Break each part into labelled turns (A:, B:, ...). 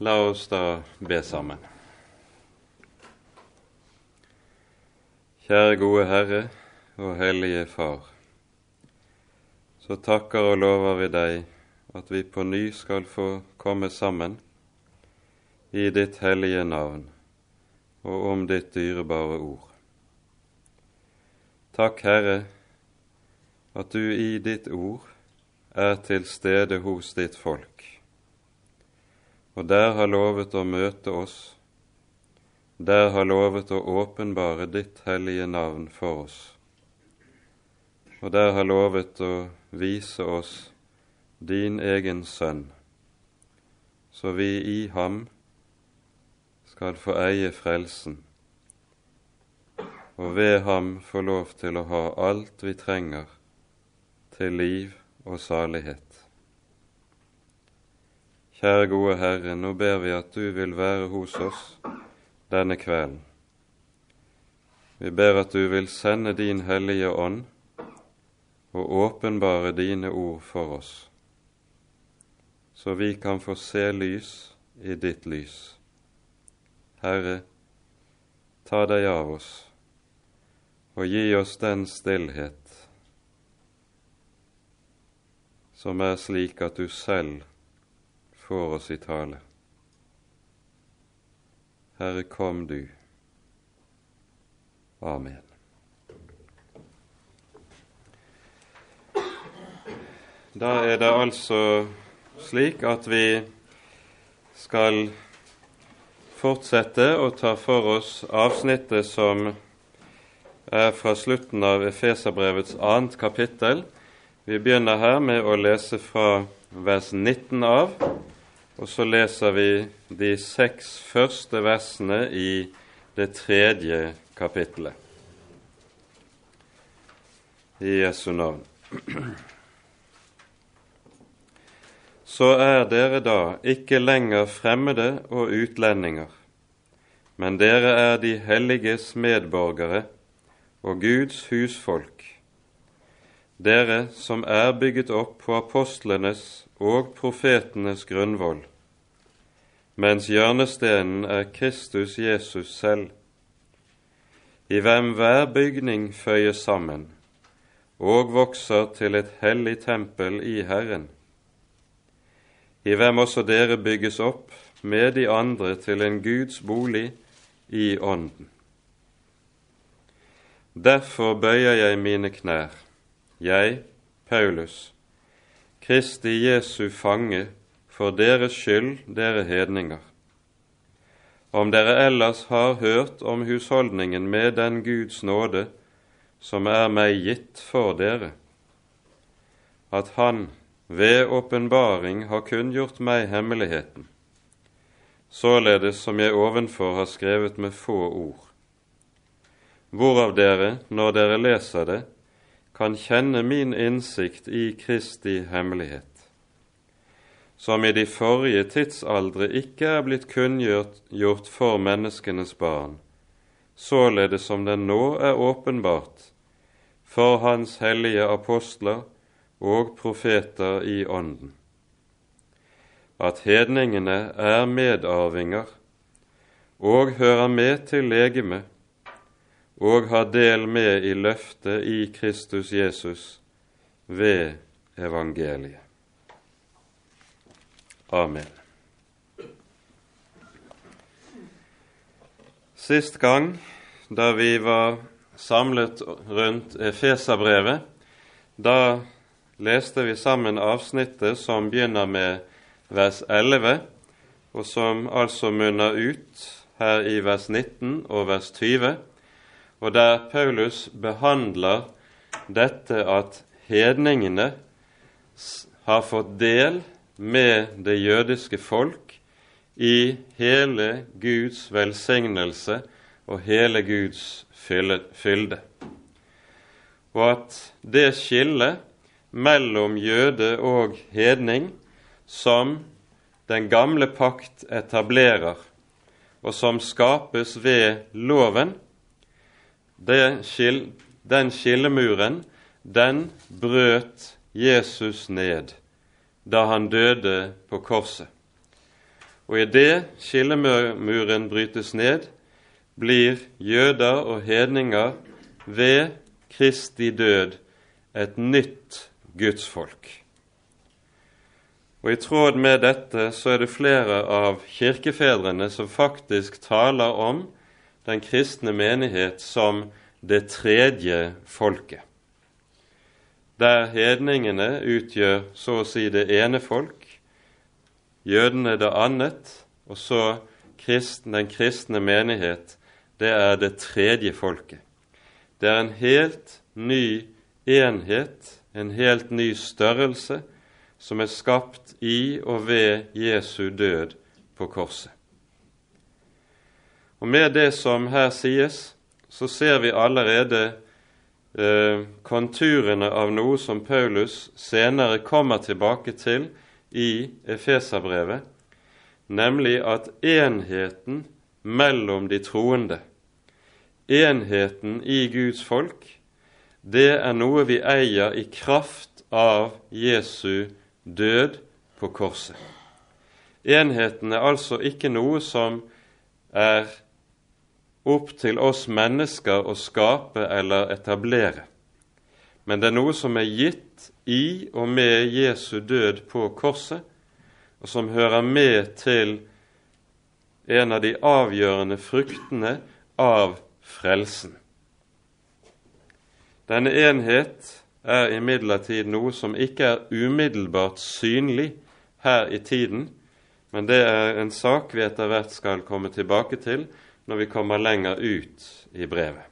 A: La oss da be sammen. Kjære gode Herre og Hellige Far. Så takker og lover vi deg at vi på ny skal få komme sammen i ditt hellige navn og om ditt dyrebare ord. Takk, Herre, at du i ditt ord er til stede hos ditt folk, og der har lovet å møte oss, der har lovet å åpenbare ditt hellige navn for oss, og der har lovet å vise oss din egen sønn, så vi i ham skal få eie frelsen, og ved ham få lov til å ha alt vi trenger til liv og salighet. Kjære gode Herre, nå ber vi at du vil være hos oss denne kvelden. Vi ber at du vil sende din Hellige Ånd og åpenbare dine ord for oss, så vi kan få se lys i ditt lys. Herre, ta deg av oss og gi oss den stillhet som er slik at du selv får oss i tale. Herre, kom du. Amen. Da er det altså slik at vi skal fortsette å ta for oss avsnittet som er fra slutten av Efeserbrevets annet kapittel, vi begynner her med å lese fra vers 19 av, og så leser vi de seks første versene i det tredje kapittelet. I Jesu navn. Så er dere da ikke lenger fremmede og utlendinger, men dere er de helliges medborgere og Guds husfolk dere som er bygget opp på apostlenes og profetenes grunnvoll, mens hjørnestenen er Kristus Jesus selv, i hvem hver bygning føyes sammen og vokser til et hellig tempel i Herren, i hvem også dere bygges opp med de andre til en Guds bolig i Ånden. Derfor bøyer jeg mine knær jeg, Paulus, Kristi Jesu fange, for deres skyld, dere hedninger. Om dere ellers har hørt om husholdningen med den Guds nåde som er meg gitt for dere, at Han ved åpenbaring har kunngjort meg hemmeligheten, således som jeg ovenfor har skrevet med få ord, hvorav dere, når dere leser det, kan kjenne min innsikt i Kristi hemmelighet, som i de forrige tidsaldre ikke er blitt kunngjort for menneskenes barn, således som den nå er åpenbart for Hans hellige apostler og profeter i Ånden, at hedningene er medarvinger og hører med til legemet og har del med i løftet i Kristus Jesus ved evangeliet. Amen. Sist gang, da vi var samlet rundt Efeserbrevet, da leste vi sammen avsnittet som begynner med vers 11, og som altså munner ut her i vers 19 og vers 20 og der Paulus behandler dette at hedningene har fått del med det jødiske folk i hele Guds velsignelse og hele Guds fylde. Og at det skillet mellom jøde og hedning som den gamle pakt etablerer, og som skapes ved loven, den skillemuren, den brøt Jesus ned da han døde på korset. Og idet skillemuren brytes ned, blir jøder og hedninger ved Kristi død et nytt gudsfolk. Og I tråd med dette så er det flere av kirkefedrene som faktisk taler om den kristne menighet som det tredje folket, der hedningene utgjør så å si det ene folk, jødene det annet, og så kristen, den kristne menighet, det er det tredje folket. Det er en helt ny enhet, en helt ny størrelse, som er skapt i og ved Jesu død på korset. Og Med det som her sies, så ser vi allerede eh, konturene av noe som Paulus senere kommer tilbake til i Efeserbrevet, nemlig at enheten mellom de troende, enheten i Guds folk, det er noe vi eier i kraft av Jesu død på korset. Enheten er altså ikke noe som er opp til oss mennesker å skape eller etablere, men det er noe som er gitt i og med Jesu død på korset, og som hører med til en av de avgjørende fruktene av frelsen. Denne enhet er imidlertid noe som ikke er umiddelbart synlig her i tiden, men det er en sak vi etter hvert skal komme tilbake til når vi kommer lenger ut i brevet.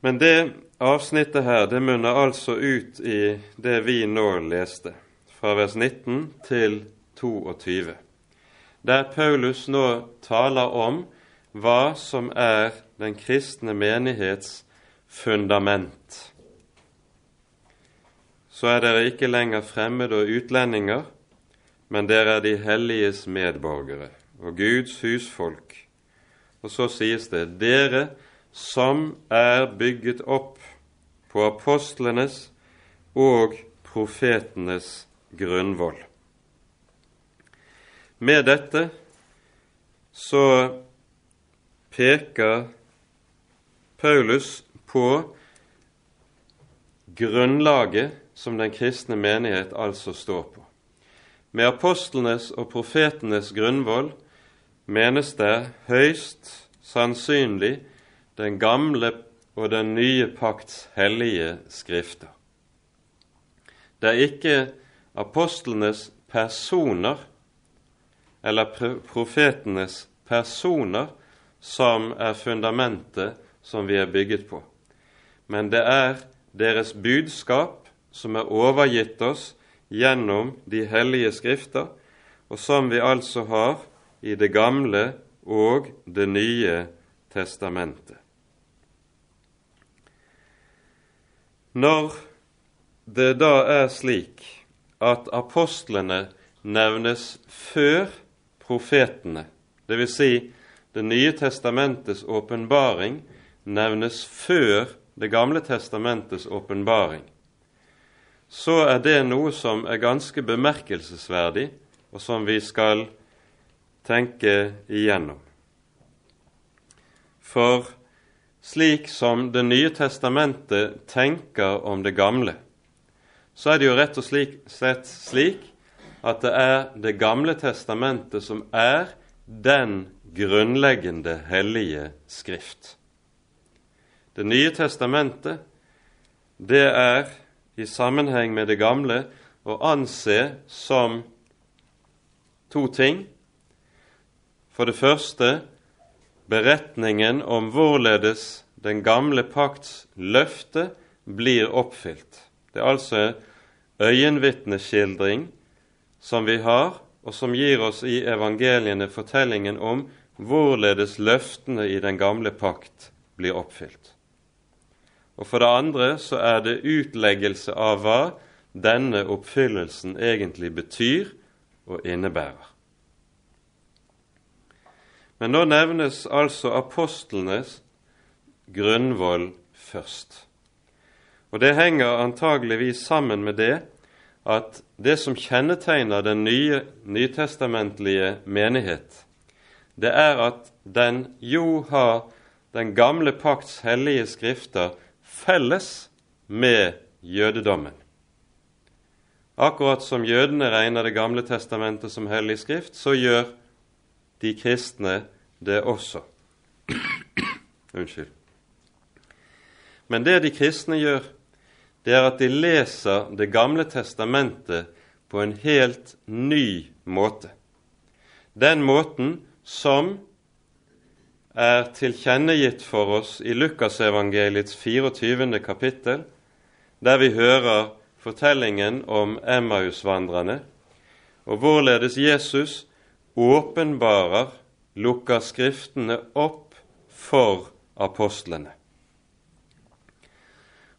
A: Men det avsnittet her det munner altså ut i det vi nå leste, fra vers 19 til 22, der Paulus nå taler om hva som er den kristne menighets fundament. Så er dere ikke lenger fremmede og utlendinger, men dere er de helliges medborgere og Guds husfolk. Og så sies det dere som er bygget opp på apostlenes og profetenes grunnvoll. Med dette så peker Paulus på grunnlaget som den kristne menighet altså står på. Med apostlenes og profetenes grunnvoll menes det høyst sannsynlig den gamle og den nye pakts hellige skrifter. Det er ikke apostlenes personer eller profetenes personer som er fundamentet som vi er bygget på, men det er deres budskap som er overgitt oss gjennom de hellige skrifter, og som vi altså har i Det gamle og Det nye testamentet. Når det da er slik at apostlene nevnes før profetene, dvs. Si Det nye testamentets åpenbaring nevnes før Det gamle testamentets åpenbaring, så er det noe som er ganske bemerkelsesverdig, og som vi skal tenke igjennom. For slik som Det nye testamentet tenker om det gamle, så er det jo rett og slett slik at det er Det gamle testamentet som er den grunnleggende hellige Skrift. Det nye testamentet, det er i sammenheng med det gamle å anse som to ting. For det første beretningen om hvorledes den gamle pakts løfte blir oppfylt. Det er altså øyenvitneskildring som vi har, og som gir oss i evangeliene fortellingen om hvorledes løftene i den gamle pakt blir oppfylt. Og for det andre så er det utleggelse av hva denne oppfyllelsen egentlig betyr og innebærer. Men nå nevnes altså apostlenes grunnvoll først. Og det henger antageligvis sammen med det at det som kjennetegner den nye nytestamentlige menighet, det er at den jo har den gamle pakts hellige skrifter felles med jødedommen. Akkurat som jødene regner Det gamle testamentet som hellig skrift, så gjør de kristne det også. Unnskyld. Men det de kristne gjør, det er at de leser Det gamle testamentet på en helt ny måte. Den måten som er tilkjennegitt for oss i Lukasevangeliets 24. kapittel, der vi hører fortellingen om Emmausvandrerne, og hvorledes Jesus åpenbarer, lukker Skriftene opp for apostlene.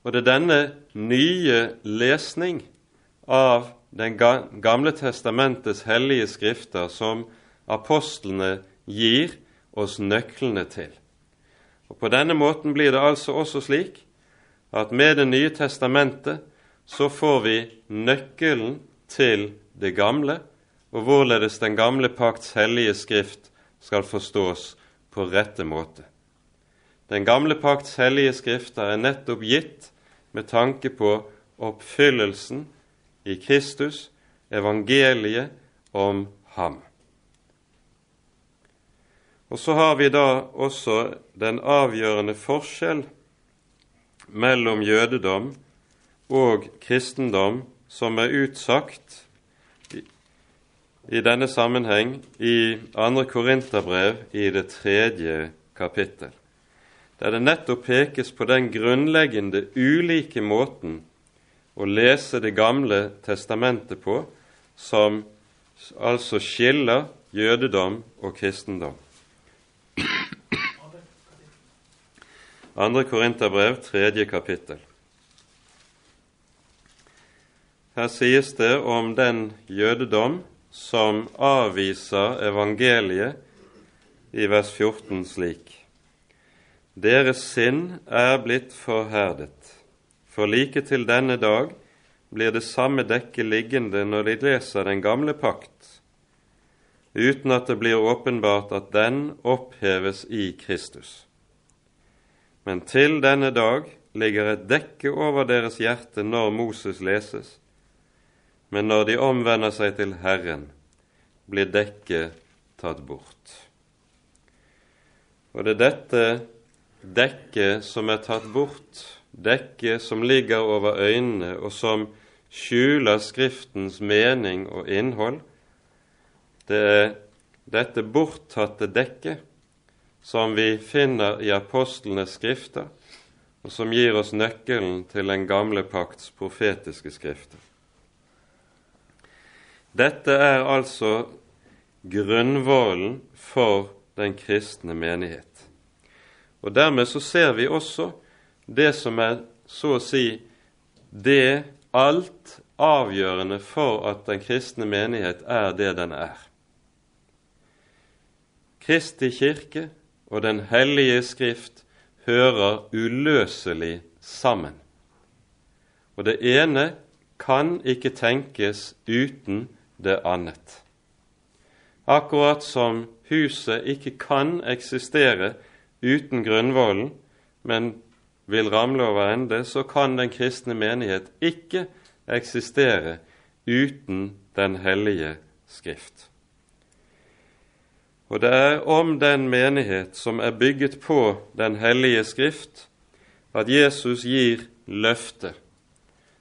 A: Og det er denne nye lesning av Den gamle testamentets hellige skrifter som apostlene gir oss nøklene til. Og På denne måten blir det altså også slik at med Det nye testamentet så får vi nøkkelen til det gamle, og hvorledes den gamle pakts hellige skrift skal forstås på rette måte. Den gamle pakts hellige skrifter er nettopp gitt med tanke på oppfyllelsen i Kristus, evangeliet om ham. Og så har vi da også den avgjørende forskjell mellom jødedom og kristendom som er utsagt i, denne sammenheng i 2. Korinterbrev i det tredje kapittel, der det nettopp pekes på den grunnleggende ulike måten å lese Det gamle testamentet på, som altså skiller jødedom og kristendom. 2. Korinterbrev, tredje kapittel. Her sies det om den jødedom som avviser evangeliet i vers 14 slik. Deres sinn er blitt forherdet, for like til denne dag blir det samme dekket liggende når de leser den gamle pakt, uten at det blir åpenbart at den oppheves i Kristus. Men til denne dag ligger et dekke over deres hjerte når Moses leses, men når de omvender seg til Herren, blir dekket tatt bort. Og det er dette dekket som er tatt bort, dekket som ligger over øynene, og som skjuler Skriftens mening og innhold, det er dette borttatte dekket som vi finner i apostlenes skrifter, og som gir oss nøkkelen til den gamle pakts profetiske skrifter. Dette er altså grunnvollen for den kristne menighet. Og Dermed så ser vi også det som er så å si det alt avgjørende for at den kristne menighet er det den er. Kristi kirke og Den hellige skrift hører uløselig sammen. Og det ene kan ikke tenkes uten det annet. Akkurat som huset ikke kan eksistere uten grunnvollen, men vil ramle over ende, så kan den kristne menighet ikke eksistere uten Den hellige Skrift. Og det er om den menighet som er bygget på Den hellige Skrift, at Jesus gir løftet,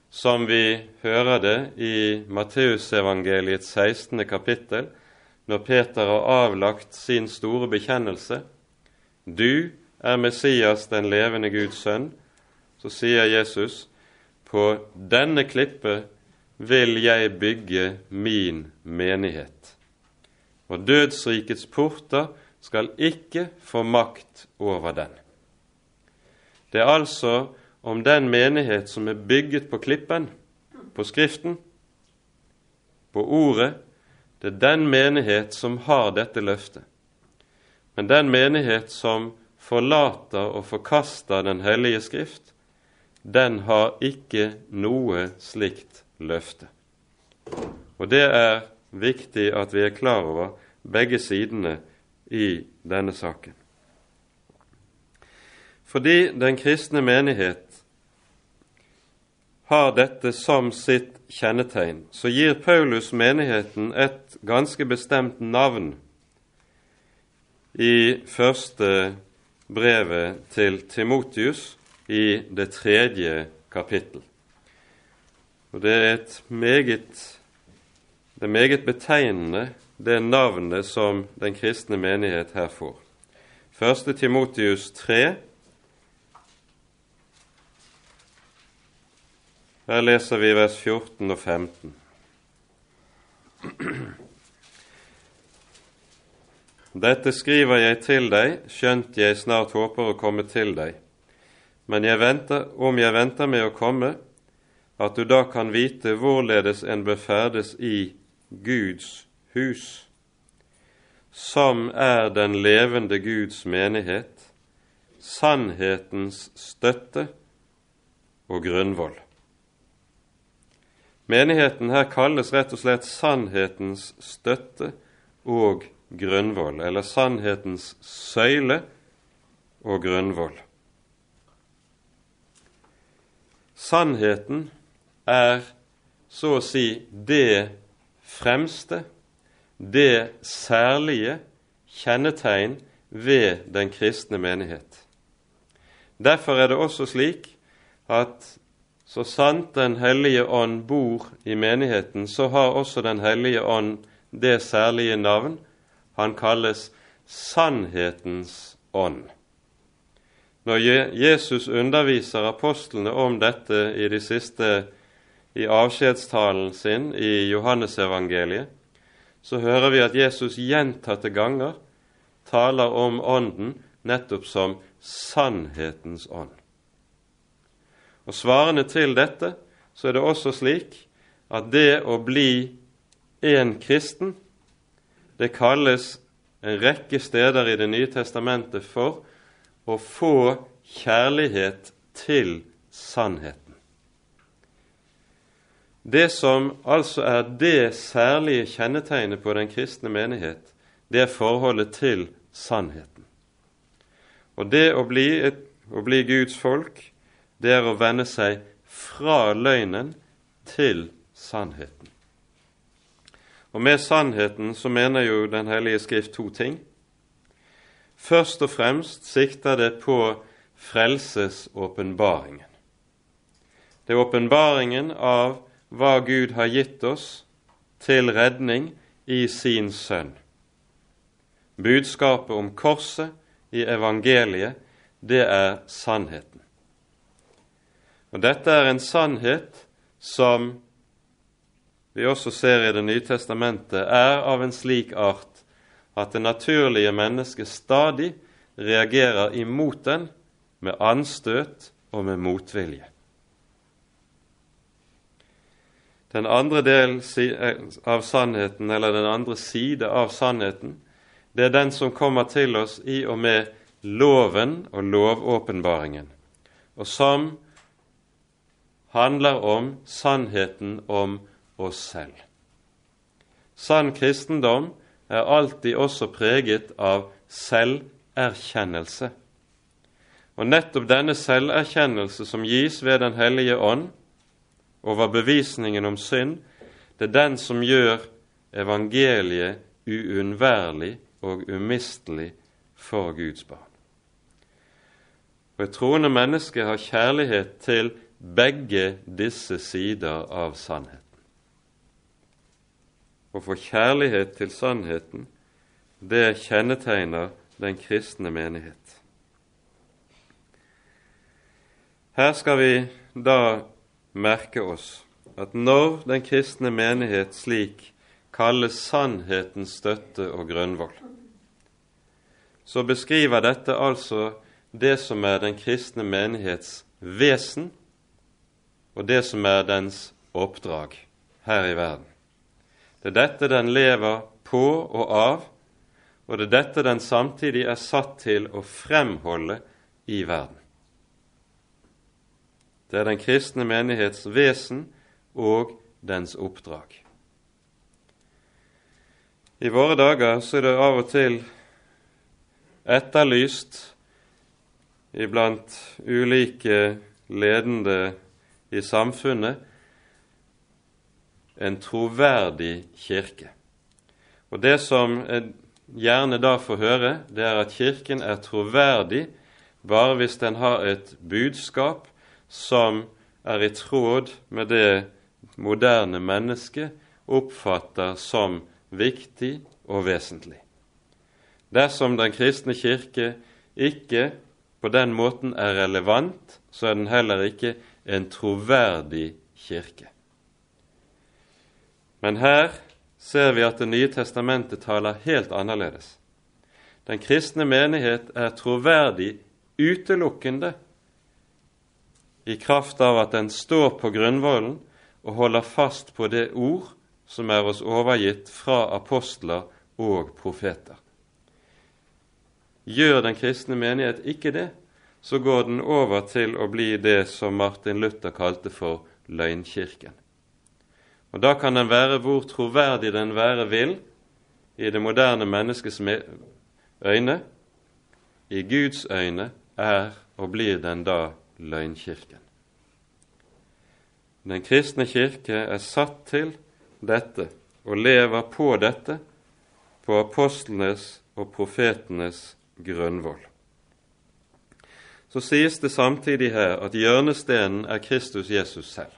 A: som vi hører det i Matteusevangeliets 16. kapittel, når Peter har avlagt sin store bekjennelse. Du er Messias, den levende Guds sønn. Så sier Jesus, på denne klippet vil jeg bygge min menighet og dødsrikets porter skal ikke få makt over den. Det er altså om den menighet som er bygget på klippen, på Skriften, på Ordet. Det er den menighet som har dette løftet. Men den menighet som forlater og forkaster Den hellige Skrift, den har ikke noe slikt løfte. Og det er viktig at vi er klar over begge sidene i denne saken. Fordi den kristne menighet har dette som sitt kjennetegn, så gir Paulus menigheten et ganske bestemt navn i første brevet til Timotius i det tredje kapittel. Og Det er et meget, det er meget betegnende, det navnet som den kristne menighet her får. Første Timotius 3. Her leser vi vers 14 og 15. Dette skriver jeg til deg, skjønt jeg snart håper å komme til deg. Men jeg venter, om jeg venter med å komme, at du da kan vite hvorledes en bør ferdes i Guds hus, som er den levende Guds menighet, sannhetens støtte og grunnvoll. Menigheten her kalles rett og slett sannhetens støtte og grunnvoll, eller sannhetens søyle og grunnvoll. Sannheten er så å si det fremste, det særlige kjennetegn ved den kristne menighet. Derfor er det også slik at så sant Den hellige ånd bor i menigheten, så har også Den hellige ånd det særlige navn han kalles sannhetens ånd. Når Jesus underviser apostlene om dette i, de siste, i avskjedstalen sin i Johannesevangeliet, så hører vi at Jesus gjentatte ganger taler om Ånden nettopp som sannhetens ånd. Og Svarende til dette så er det også slik at det å bli en kristen det kalles en rekke steder i Det nye testamentet for å få kjærlighet til sannheten. Det som altså er det særlige kjennetegnet på den kristne menighet, det er forholdet til sannheten. Og det å bli, et, å bli Guds folk, det er å vende seg fra løgnen til sannheten. Og med sannheten så mener jo Den hellige skrift to ting. Først og fremst sikter det på frelsesåpenbaringen. Det er åpenbaringen av hva Gud har gitt oss til redning i sin Sønn. Budskapet om korset i evangeliet, det er sannheten. Og dette er en sannhet som vi også ser i Det nye testamentet, er av en slik art at det naturlige mennesket stadig reagerer imot den med anstøt og med motvilje. Den andre del av sannheten, eller den andre side av sannheten, det er den som kommer til oss i og med loven og lovåpenbaringen, og som handler om sannheten om oss selv. Sann kristendom er alltid også preget av selverkjennelse. Og nettopp denne selverkjennelse som gis ved Den hellige ånd over bevisningen om synd, det er den som gjør evangeliet uunnværlig og umistelig for Guds barn. Og Et troende menneske har kjærlighet til begge disse sider av sannheten. Å få kjærlighet til sannheten, det kjennetegner den kristne menighet. Her skal vi da merke oss at når den kristne menighet slik kalles sannhetens støtte og grunnvoll, så beskriver dette altså det som er den kristne menighets vesen, og det som er dens oppdrag her i verden. Det er dette den lever på og av, og det er dette den samtidig er satt til å fremholde i verden. Det er den kristne menighets vesen og dens oppdrag. I våre dager så er det av og til etterlyst iblant ulike ledende i samfunnet en troverdig kirke. Og Det som jeg gjerne da får høre, det er at Kirken er troverdig bare hvis den har et budskap som er i tråd med det moderne mennesket oppfatter som viktig og vesentlig. Dersom Den kristne kirke ikke på den måten er relevant, så er den heller ikke en troverdig kirke. Men her ser vi at Det nye testamentet taler helt annerledes. Den kristne menighet er troverdig utelukkende i kraft av at den står på grunnvollen og holder fast på det ord som er oss overgitt fra apostler og profeter. Gjør den kristne menighet ikke det, så går den over til å bli det som Martin Luther kalte for løgnkirken. Og Da kan den være hvor troverdig den være vil i det moderne menneskets øyne. I Guds øyne er og blir den da løgnkirken. Den kristne kirke er satt til dette og lever på dette, på apostlenes og profetenes grunnvoll. Så sies det samtidig her at hjørnestenen er Kristus Jesus selv.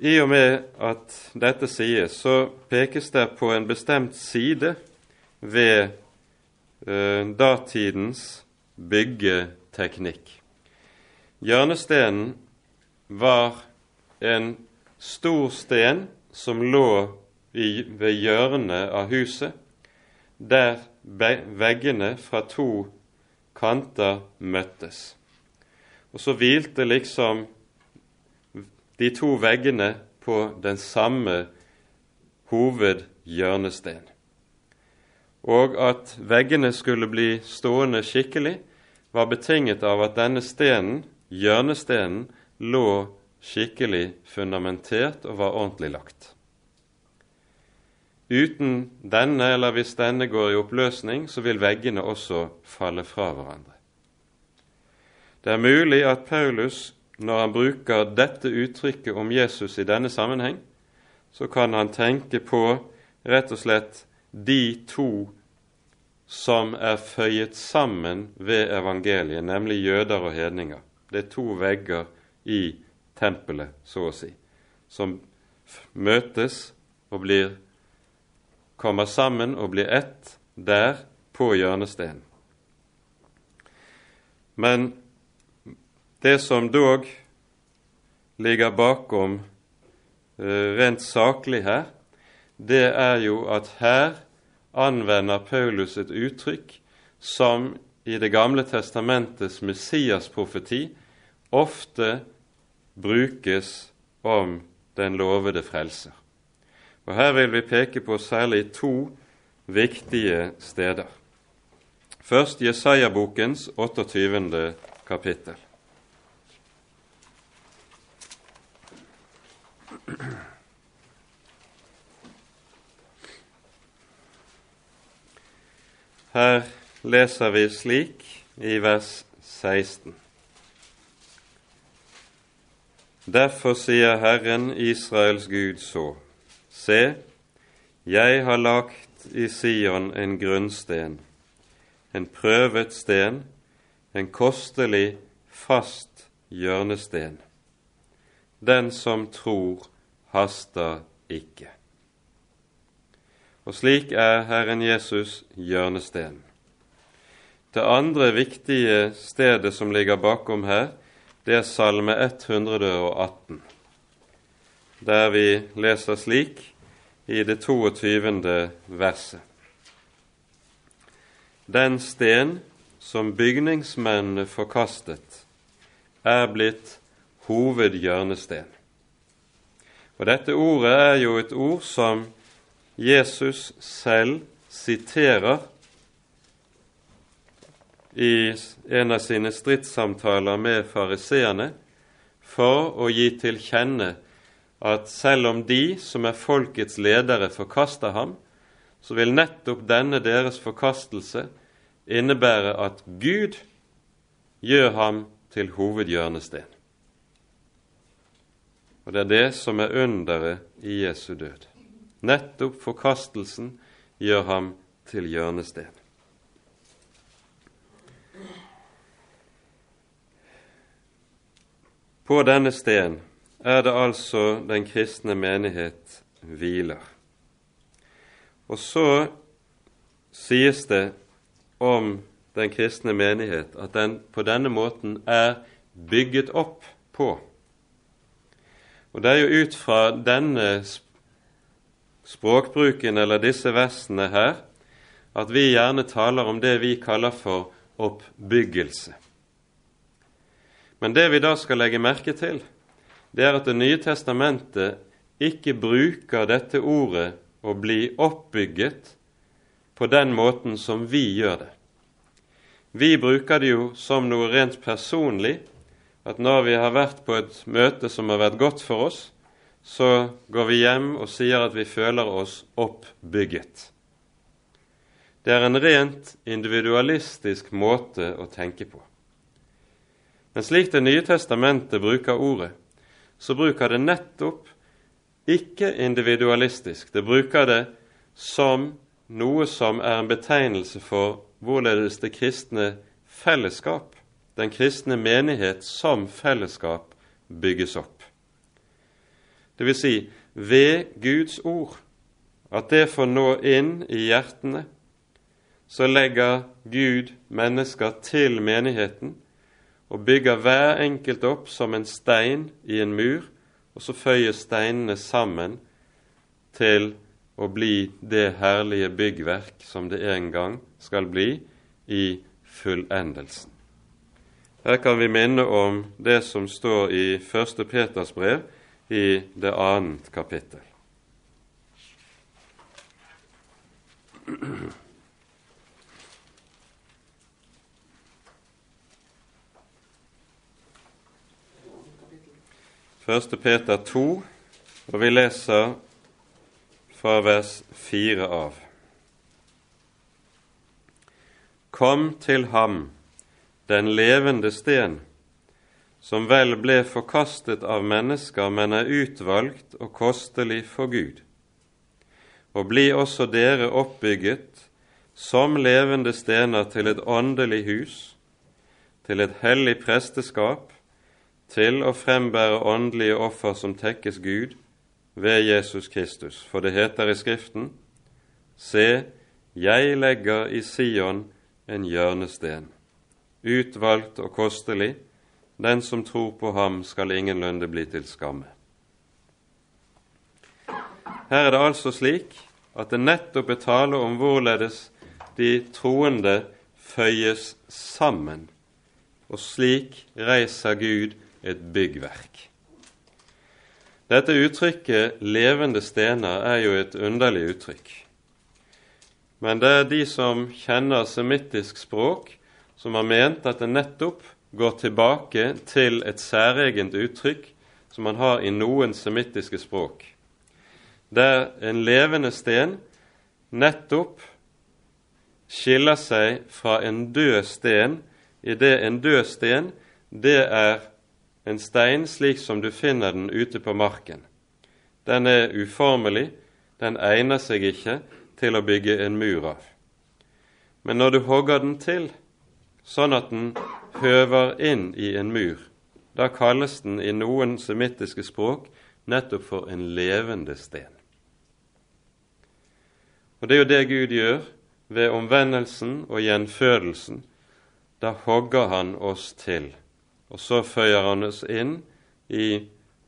A: I og med at dette sies, så pekes det på en bestemt side ved eh, datidens byggeteknikk. Hjørnestenen var en stor sten som lå i, ved hjørnet av huset, der veggene fra to kanter møttes. Og så hvilte liksom de to veggene på den samme hovedhjørnesten. Og at veggene skulle bli stående skikkelig, var betinget av at denne stenen, hjørnestenen, lå skikkelig fundamentert og var ordentlig lagt. Uten denne, eller hvis denne går i oppløsning, så vil veggene også falle fra hverandre. Det er mulig at Paulus når han bruker dette uttrykket om Jesus i denne sammenheng, så kan han tenke på rett og slett de to som er føyet sammen ved evangeliet, nemlig jøder og hedninger. Det er to vegger i tempelet, så å si, som møtes og blir, kommer sammen og blir ett der på hjørnesteinen. Men det som dog ligger bakom eh, rent saklig her, det er jo at her anvender Paulus et uttrykk som i Det gamle testamentets Messias-profeti ofte brukes om den lovede frelser. Og Her vil vi peke på særlig to viktige steder. Først Jesaja-bokens 28. kapittel. Her leser vi slik i vers 16. Derfor sier Herren Israels Gud så:" Se, jeg har lagt i Sion en grunnsten, en prøvet sten, en kostelig, fast hjørnesten. Den som tror, haster ikke. Og slik er Herren Jesus hjørnesten. Det andre viktige stedet som ligger bakom her, det er Salme 118, der vi leser slik i det 22. verset. Den sten som bygningsmennene forkastet, er blitt hovedhjørnesten. Og Dette ordet er jo et ord som Jesus selv siterer i en av sine stridssamtaler med fariseerne for å gi til kjenne at selv om de som er folkets ledere, forkaster ham, så vil nettopp denne deres forkastelse innebære at Gud gjør ham til hovedhjørnesten. Og det er det som er underet i Jesu død. Nettopp forkastelsen gjør ham til hjørnesten. På denne sten er det altså den kristne menighet hviler. Og så sies det om den kristne menighet at den på denne måten er bygget opp på. Og det er jo ut fra denne språkbruken eller disse versene her at vi gjerne taler om det vi kaller for oppbyggelse. Men det vi da skal legge merke til, det er at Det nye testamentet ikke bruker dette ordet å bli oppbygget på den måten som vi gjør det. Vi bruker det jo som noe rent personlig, at når vi har vært på et møte som har vært godt for oss, så går vi hjem og sier at vi føler oss oppbygget. Det er en rent individualistisk måte å tenke på. Men slik Det nye testamentet bruker ordet, så bruker det nettopp ikke individualistisk. Det bruker det som noe som er en betegnelse for hvorledes det kristne fellesskap, den kristne menighet som fellesskap, bygges opp. Det vil si ved Guds ord, at det får nå inn i hjertene, så legger Gud mennesker til menigheten og bygger hver enkelt opp som en stein i en mur, og så føyer steinene sammen til å bli det herlige byggverk som det en gang skal bli i fullendelsen. Her kan vi minne om det som står i 1. Peters brev i det annet kapittel. Første Peter 2, og vi leser fra vers 4 av. Kom til ham, den levende sten, som vel ble forkastet av mennesker, men er utvalgt og kostelig for Gud. Og bli også dere oppbygget som levende stener til et åndelig hus, til et hellig presteskap, til å frembære åndelige offer som tekkes Gud ved Jesus Kristus. For det heter i Skriften:" Se, jeg legger i Sion en hjørnesten, utvalgt og kostelig. Den som tror på ham, skal ingenlunde bli til skamme. Her er det altså slik at det nettopp er tale om hvorledes de troende føyes sammen, og slik reiser Gud et byggverk. Dette uttrykket 'levende stener' er jo et underlig uttrykk. Men det er de som kjenner semittisk språk, som har ment at det nettopp går tilbake til et særegent uttrykk som man har i noen semittiske språk, der en levende sten nettopp skiller seg fra en død sten i det en død sten det er en stein slik som du finner den ute på marken. Den er uformelig, den egner seg ikke til å bygge en mur av. Men når du hogger den til, sånn at den høver inn i en mur, da kalles den i noen semittiske språk nettopp for en levende sten. Og Det er jo det Gud gjør ved omvendelsen og gjenfødelsen. Da hogger Han oss til og så føyer han oss inn i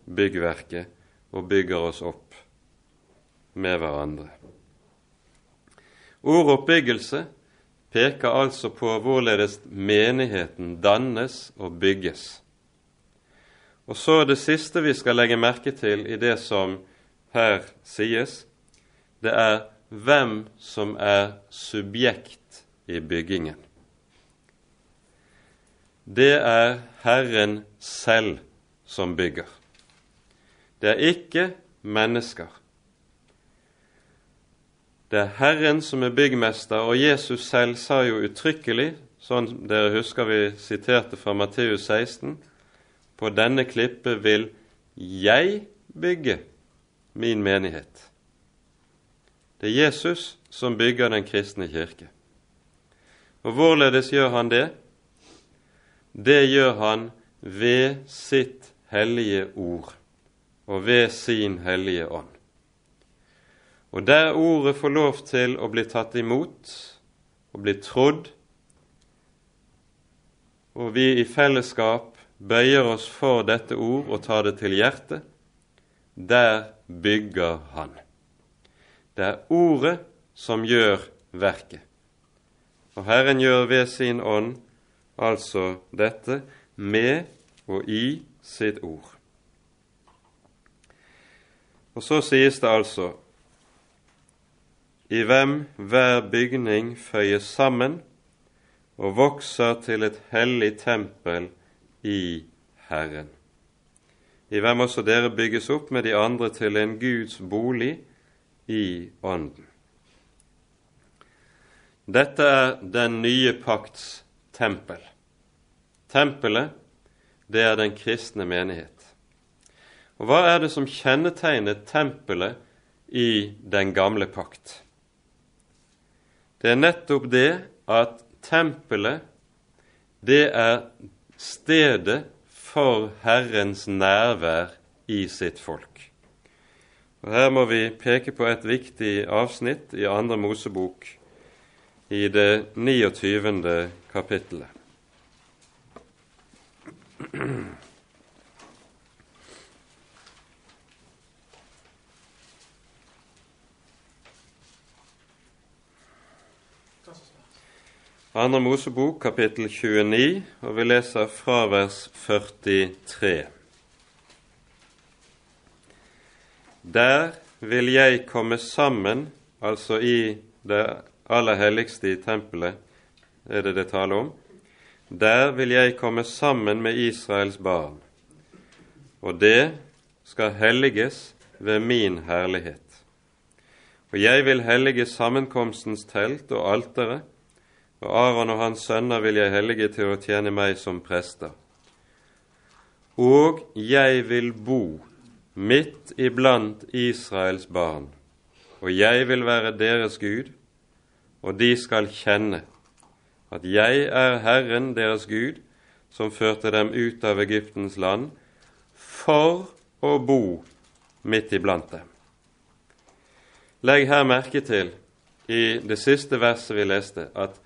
A: byggverket og bygger oss opp med hverandre. Ordet oppbyggelse peker altså på hvorledes menigheten dannes og bygges. Og så det siste vi skal legge merke til i det som her sies, det er hvem som er subjekt i byggingen det er Herren selv som bygger. Det er ikke mennesker. Det er Herren som er byggmester, og Jesus selv sa jo uttrykkelig, sånn dere husker vi siterte fra Matteus 16, på denne klippe vil jeg bygge min menighet. Det er Jesus som bygger den kristne kirke. Og hvorledes gjør han det? Det gjør han ved sitt hellige ord og ved sin hellige ånd. Og der ordet får lov til å bli tatt imot og bli trodd, og vi i fellesskap bøyer oss for dette ord og tar det til hjertet, der bygger Han. Det er ordet som gjør verket. Og Herren gjør ved sin ånd altså dette med og i sitt ord. Og så sies det altså i hvem hver bygning føyes sammen og vokser til et hellig tempel i Herren. I hvem også dere bygges opp med de andre til en Guds bolig i Ånden. Dette er den nye pakts tempel. Tempelet, det er den kristne menighet. Og hva er det som kjennetegnet tempelet i den gamle pakt? Det er nettopp det at tempelet, det er stedet for Herrens nærvær i sitt folk. Og Her må vi peke på et viktig avsnitt i Andre Mosebok i det 29. kapittelet. Andre Mosebok, kapittel 29, og vi leser fra vers 43. Der vil jeg komme sammen, altså i det aller helligste i tempelet, er det det taler om. Der vil jeg komme sammen med Israels barn, og det skal helliges ved min herlighet. Og jeg vil hellige sammenkomstens telt og alteret, og Aron og hans sønner vil jeg hellige til å tjene meg som prester. Og jeg vil bo midt iblant Israels barn, og jeg vil være deres Gud, og de skal kjenne at jeg er Herren deres Gud, som førte dem ut av Egyptens land, for å bo midt iblant dem. Legg her merke til, i det siste verset vi leste, at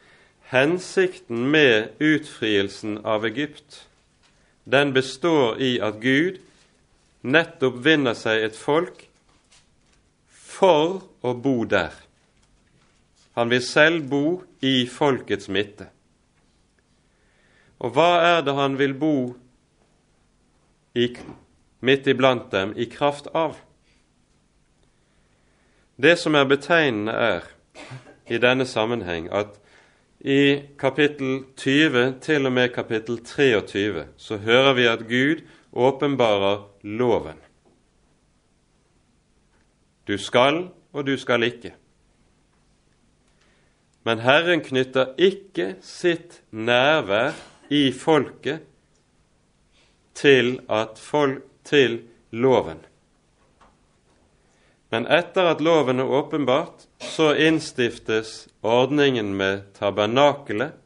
A: hensikten med utfrielsen av Egypt, den består i at Gud nettopp vinner seg et folk for å bo der. Han vil selv bo i folkets midte. Og hva er det han vil bo i, midt iblant dem i kraft av? Det som er betegnende, er i denne sammenheng at i kapittel 20 til og med kapittel 23 så hører vi at Gud åpenbarer loven. Du skal, og du skal ikke. Men Herren knytter ikke sitt nærvær i folket til, folk, til loven. Men etter at loven er åpenbart, så innstiftes ordningen med tabernakelet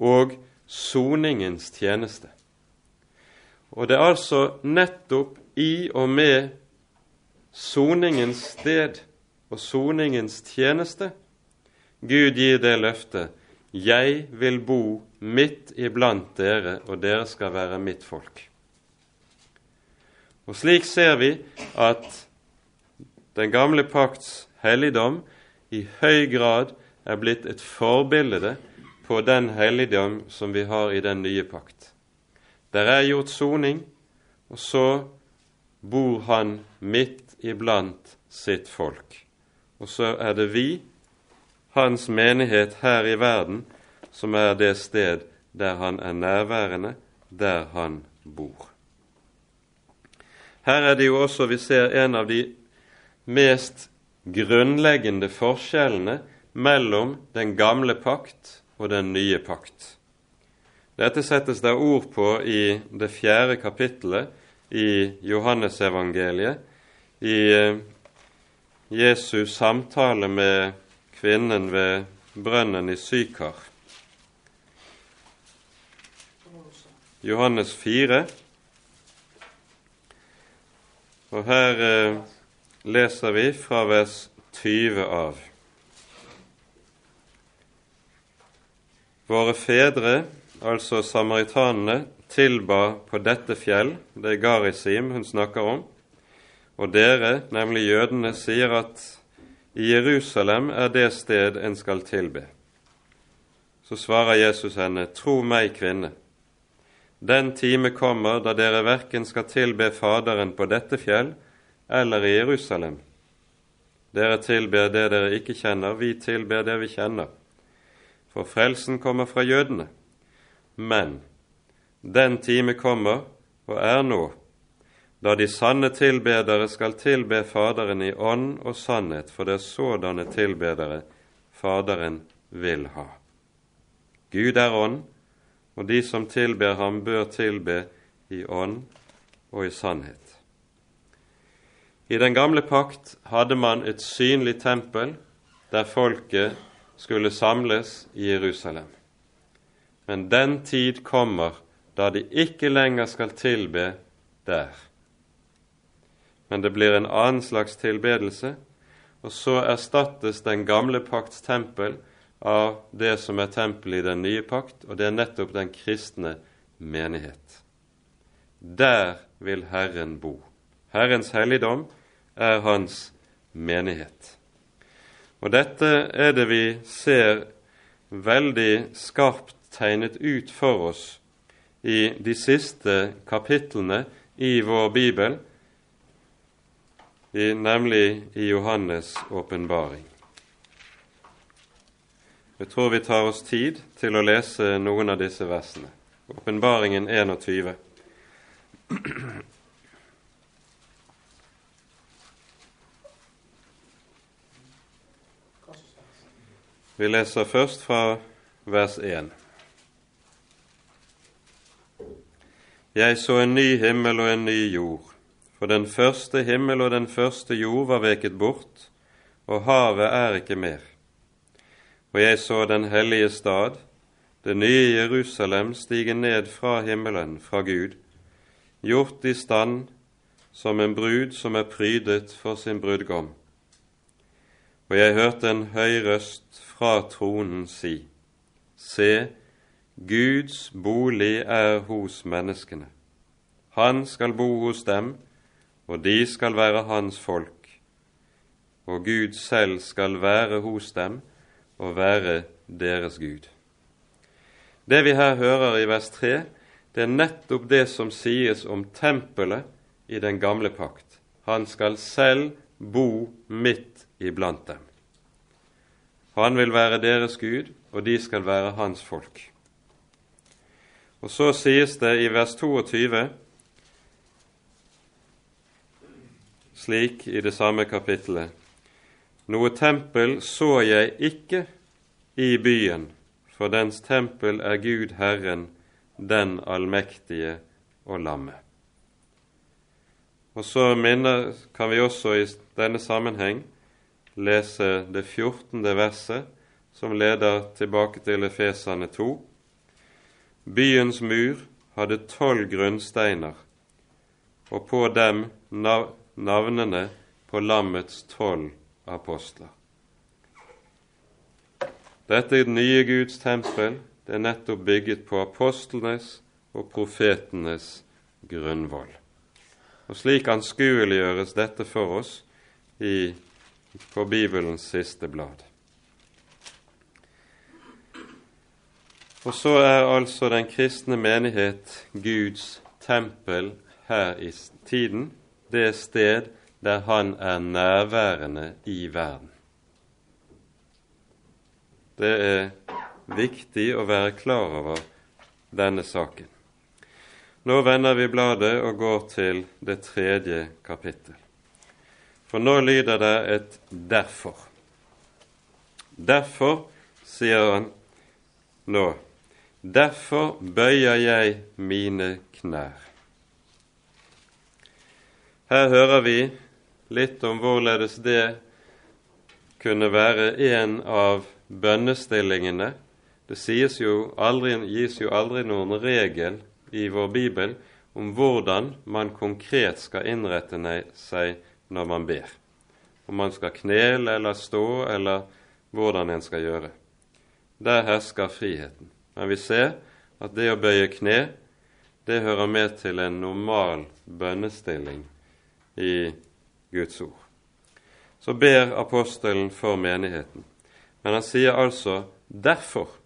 A: og soningens tjeneste. Og det er altså nettopp i og med soningens sted og soningens tjeneste Gud gir det løftet jeg vil bo midt iblant dere, og dere skal være mitt folk. Og Slik ser vi at den gamle pakts helligdom i høy grad er blitt et forbilde på den helligdom som vi har i den nye pakt. Der er gjort soning, og så bor han midt iblant sitt folk. Og så er det vi hans menighet her i verden, som er det sted der han er nærværende, der han bor. Her er det jo også vi ser en av de mest grunnleggende forskjellene mellom den gamle pakt og den nye pakt. Dette settes det ord på i det fjerde kapittelet i Johannesevangeliet, i eh, Jesus samtale med kvinnen ved brønnen i Sykar. Johannes 4. Og her eh, leser vi fra vers 20 av. Våre fedre, altså samaritanene, tilba på dette fjell, det er Garisim hun snakker om, og dere, nemlig jødene, sier at i Jerusalem er det sted en skal tilbe. Så svarer Jesus henne, Tro meg, kvinne, den time kommer da dere verken skal tilbe Faderen på dette fjell eller i Jerusalem. Dere tilber det dere ikke kjenner, vi tilber det vi kjenner. For frelsen kommer fra jødene. Men den time kommer, og er nå, da de sanne tilbedere skal tilbe Faderen i ånd og sannhet, for det er sådanne tilbedere Faderen vil ha. Gud er ånd, og de som tilber ham, bør tilbe i ånd og i sannhet. I den gamle pakt hadde man et synlig tempel der folket skulle samles i Jerusalem. Men den tid kommer da de ikke lenger skal tilbe der. Men det blir en annen slags tilbedelse, og så erstattes den gamle pakts tempel av det som er tempelet i den nye pakt, og det er nettopp den kristne menighet. Der vil Herren bo. Herrens helligdom er hans menighet. Og dette er det vi ser veldig skarpt tegnet ut for oss i de siste kapitlene i vår bibel, i, nemlig i Johannes' åpenbaring. Jeg tror vi tar oss tid til å lese noen av disse versene. Åpenbaringen 21. Vi leser først fra vers 1. Jeg så en ny himmel og en ny jord, for den første himmel og den første jord var veket bort, og havet er ikke mer. Og jeg så den hellige stad, det nye Jerusalem, stige ned fra himmelen, fra Gud, gjort i stand som en brud som er prydet for sin brudgom. Og jeg hørte en høy røst fra tronen si, Se, Guds bolig er hos menneskene. Han skal bo hos dem, og de skal være hans folk. Og Gud selv skal være hos dem og være deres Gud. Det vi her hører i vers 3, det er nettopp det som sies om tempelet i den gamle pakt. Han skal selv bo midt iblant dem. Han vil være deres Gud, og de skal være hans folk. Og så sies det i vers 22 slik i det samme kapittelet Noe tempel så jeg ikke i byen, for dens tempel er Gud Herren, den allmektige og lammet. Og så minner, kan vi også i denne sammenheng lese det 14. verset, som leder tilbake til Efesane 2. Byens mur hadde tolv grunnsteiner, og på dem navnene på lammets tolv apostler. Dette nye Guds tempel det er nettopp bygget på apostlenes og profetenes grunnvoll. Og Slik anskueliggjøres dette for oss i, på Bibelens siste blad. Og så er altså den kristne menighet Guds tempel her i tiden, det sted der Han er nærværende i verden. Det er viktig å være klar over denne saken. Nå vender vi bladet og går til det tredje kapittel. For nå lyder det et 'derfor'. Derfor, sier han nå, derfor bøyer jeg mine knær. Her hører vi litt om hvorledes det kunne være en av bønnestillingene. Det jo aldri, gis jo aldri noen regel i vår bibel om hvordan man konkret skal innrette seg når man ber. Om man skal knele eller stå, eller hvordan en skal gjøre. Der hersker friheten. Men vi ser at det å bøye kne, det hører med til en normal bønnestilling i Guds ord. Så ber apostelen for menigheten. Men han sier altså 'derfor'.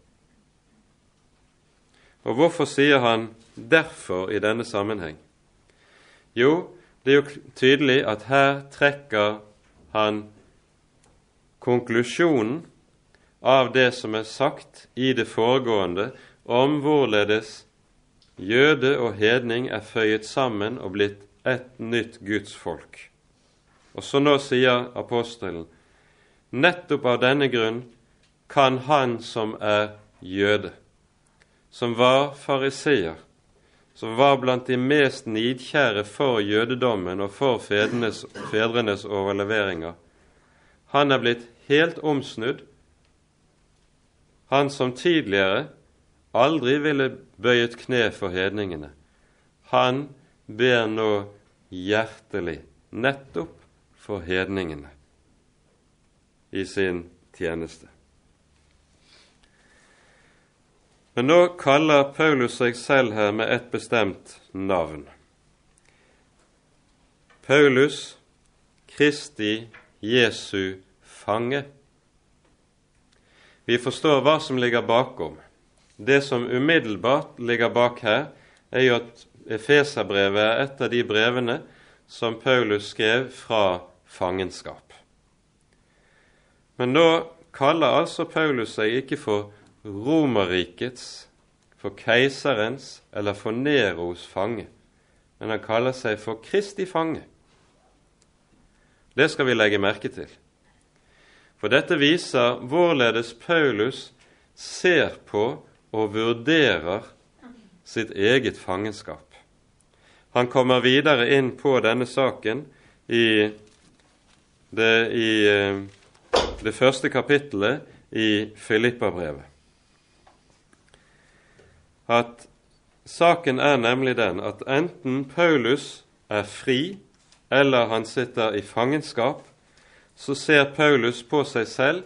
A: Og hvorfor sier han 'derfor' i denne sammenheng? Jo, det er jo tydelig at her trekker han konklusjonen av det som er sagt i det foregående om hvorledes jøde og hedning er føyet sammen og blitt et nytt Guds folk. Og så nå sier apostelen nettopp av denne grunn kan han som er jøde, som var fariseer, som var blant de mest nidkjære for jødedommen og for fedrenes, fedrenes overleveringer, han er blitt helt omsnudd. Han som tidligere aldri ville bøyet kne for hedningene, han ber nå hjertelig nettopp for hedningene i sin tjeneste. Men nå kaller Paulus seg selv her med et bestemt navn. Paulus, Kristi Jesu fange. Vi forstår hva som ligger bakom. Det som umiddelbart ligger bak her, er jo at Efeserbrevet er et av de brevene som Paulus skrev fra fangenskap. Men nå kaller altså Paulus seg ikke for Romerrikets, for keiserens eller for Neros fange, men han kaller seg for Kristi fange. Det skal vi legge merke til. For dette viser hvorledes Paulus ser på og vurderer sitt eget fangenskap. Han kommer videre inn på denne saken i det, i eh, det første kapittelet i Filippabrevet at saken er nemlig den at enten Paulus er fri eller han sitter i fangenskap, så ser Paulus på seg selv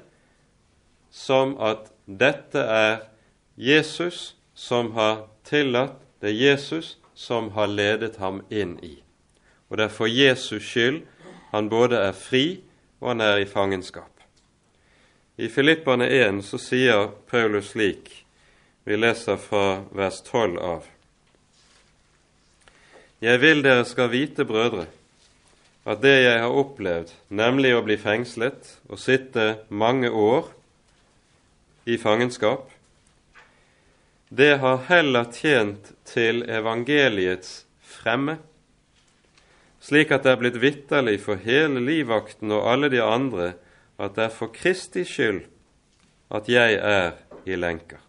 A: som at dette er Jesus som har tillatt, det er Jesus som har ledet ham inn i. Og det er for Jesus skyld han både er fri og han er i fangenskap. I Filippane 1 så sier Paulus slik vi leser fra vers 12 av. Jeg vil dere skal vite, brødre, at det jeg har opplevd, nemlig å bli fengslet og sitte mange år i fangenskap, det har heller tjent til evangeliets fremme, slik at det er blitt vitterlig for hele livvakten og alle de andre at det er for Kristi skyld at jeg er i lenker.